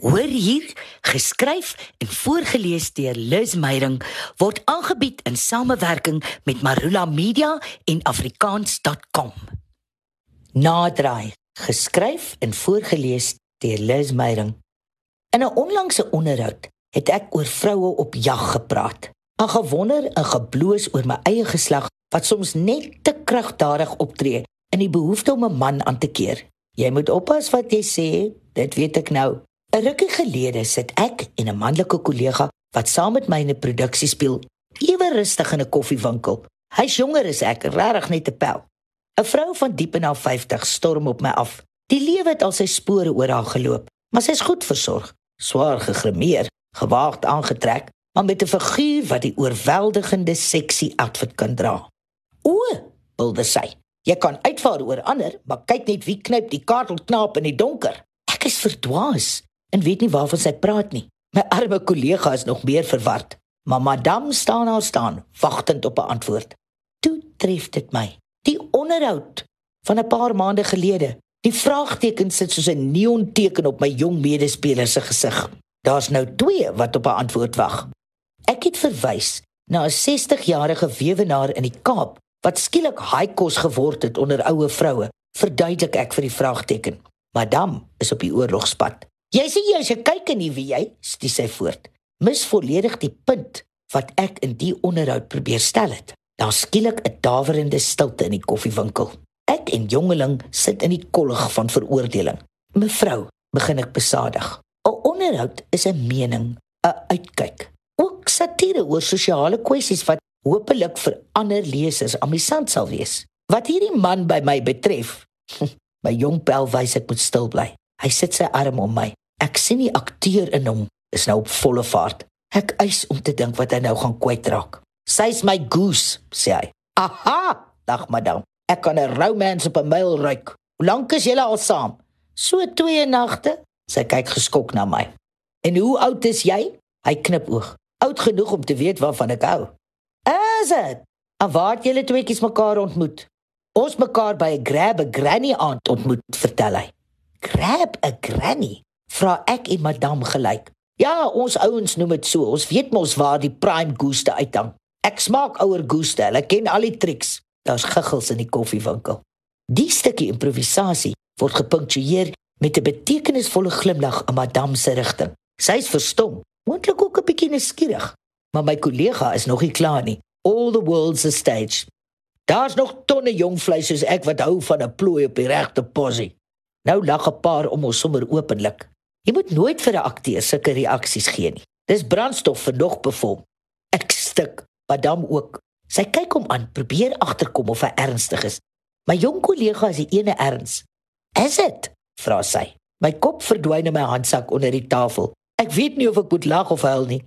Hoor hier, geskryf en voorgeles deur Liz Meyerink word aangebied in samewerking met Marula Media en afrikaans.com. Nadraai, geskryf en voorgeles deur Liz Meyerink. In 'n onlangse onderhoud het ek oor vroue op jag gepraat. 'n Gewonder en gebloos oor my eie geslag wat soms net te kragtadig optree in die behoefte om 'n man aan te keer. Jy moet oppas wat jy sê, dit weet ek nou. 'n Rukkie gelede sit ek en 'n manlike kollega wat saam met my in 'n produksie speel, ewe rustig in 'n koffiewinkel. Hy's jonger as ek, regtig net 'n pel. 'n Vrou van diep in haar 50 storm op my af. Die lewe het al sy spore oor haar geloop, maar sy's goed versorg, swaar gegrimeer, gewaagd aangetrek, maar met 'n figuur wat die oorweldigende seksie outfit kan dra. O, wilde sy. Jy kan uitvaar oor ander, maar kyk net wie knyp die kartelknaap in die donker. Ek is verdwaas en weet nie waarvan sy praat nie. My arme kollega is nog meer verward. Maar madam staan daar staan, wagtend op 'n antwoord. Toe tref dit my. Die onderhoud van 'n paar maande gelede. Die vraagteken sit soos 'n neonteken op my jong medespeler se gesig. Daar's nou twee wat op 'n antwoord wag. Ek het verwys na 'n 60-jarige weewenaar in die Kaap wat skielik high kos geword het onder oue vroue. Verduidelik ek vir die vraagteken. Madam is op die oorlogspad. Jy sê jy se kyk en nie wie jy, stie sy voort. Mis volledig die punt wat ek in die onderhoud probeer stel het. Daar skielik 'n dawerende stilte in die koffiewinkel. Ek en jongeling sit in die kollig van veroordeling. Mevrou, begin ek besadig. 'n Onderhoud is 'n mening, 'n uitkyk. Ook satire oor sosiale kwessies wat hopelik vir ander lesers amusant sal wees. Wat hierdie man by my betref, my jong pel wys ek moet stil bly. Hy sit sy arm om my. Ek sien die akteur in hom is nou op volle vaart. Ek eis om te dink wat hy nou gaan kwytraak. Sy's my goose, sê hy. Aha, dag madam. Ek kan 'n romance op 'n mail ruik. Hoe lank is julle al saam? So twee nagte. Sy kyk geskok na my. En hoe oud is jy? Hy knip oog. Oud genoeg om te weet waarvan ek hou. Is dit? En waar het julle tweeetjies mekaar ontmoet? Ons mekaar by 'n grab 'n granny aand ontmoet, vertel hy. Grab 'n granny? Vra ek en madam gelyk. Ja, ons ouens noem dit so. Ons weet mos waar die prime goose uithang. Ek smaak ouer goose, hulle ken al die triks. Daar's giggels in die koffiewinkel. Die stukkie improvisasie word gepunktueer met 'n betekenisvolle glimlag in madam se rigting. Sy's verstom, moontlik ook 'n bietjie nuuskierig, maar my kollega is nog nie klaar nie. All the world's a stage. Daar's nog tonne jong vleis soos ek wat hou van 'n plooi op die regte posie. Nou lag 'n paar om ons sommer openlik. Jy moet nooit vir 'n akteur sulke reaksies gee nie. Dis brandstof vir nog bevom. Ek stik, madam ook. Sy kyk hom aan, probeer agterkom of hy ernstig is. My jong kollega is die ene erns. "Is dit?" vra sy. My kop verdwyn in my handsak onder die tafel. Ek weet nie of ek moet lag of huil nie.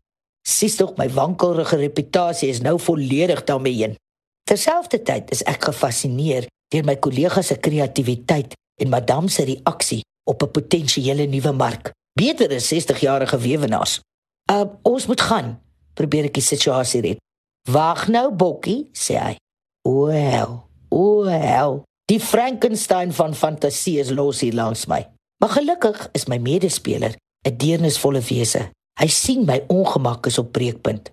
Sies tog my wankelrige reputasie is nou volledig daarmee heen. Terselfdertyd is ek gefassineer deur my kollega se kreatiwiteit en madam se reaksie op 'n potensiële nuwe mark. Beter as 60-jarige weewenaars. Uh, ons moet gaan. Probeer ek die situasie red. Wag nou, Bokkie, sê hy. O, hel. O, hel. Die Frankenstein van fantasie is los hier langs my. Maar gelukkig is my medespeler 'n deernisvolle wese. Hy sien my ongemak is op breekpunt.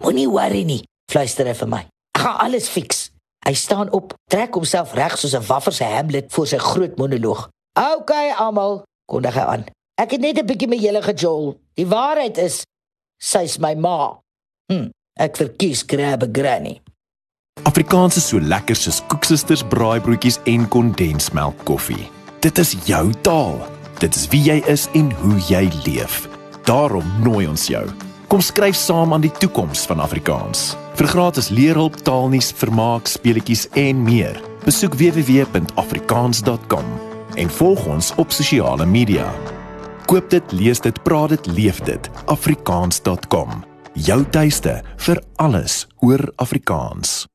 Moenie worry nie, fluister hy vir my. Ek gaan alles fix. Hy staan op, trek homself reg soos 'n wafferse Hamlet voor sy groot monoloog. OK almal, kondig hy aan. Ek het net 'n bietjie met julle gejol. Die waarheid is sy's my ma. Hm, ek verkies grab 'n granny. Afrikaans is so lekker soos koeksisters braaibroodjies en kondensmelk koffie. Dit is jou taal. Dit is wie jy is en hoe jy leef. Daarom nooi ons jou. Kom skryf saam aan die toekoms van Afrikaans. Vir gratis leerhulp, taalnuus, vermaak, speletjies en meer. Besoek www.afrikaans.com en volg ons op sosiale media. Koop dit, lees dit, praat dit, leef dit. afrikaans.com. Jou tuiste vir alles oor Afrikaans.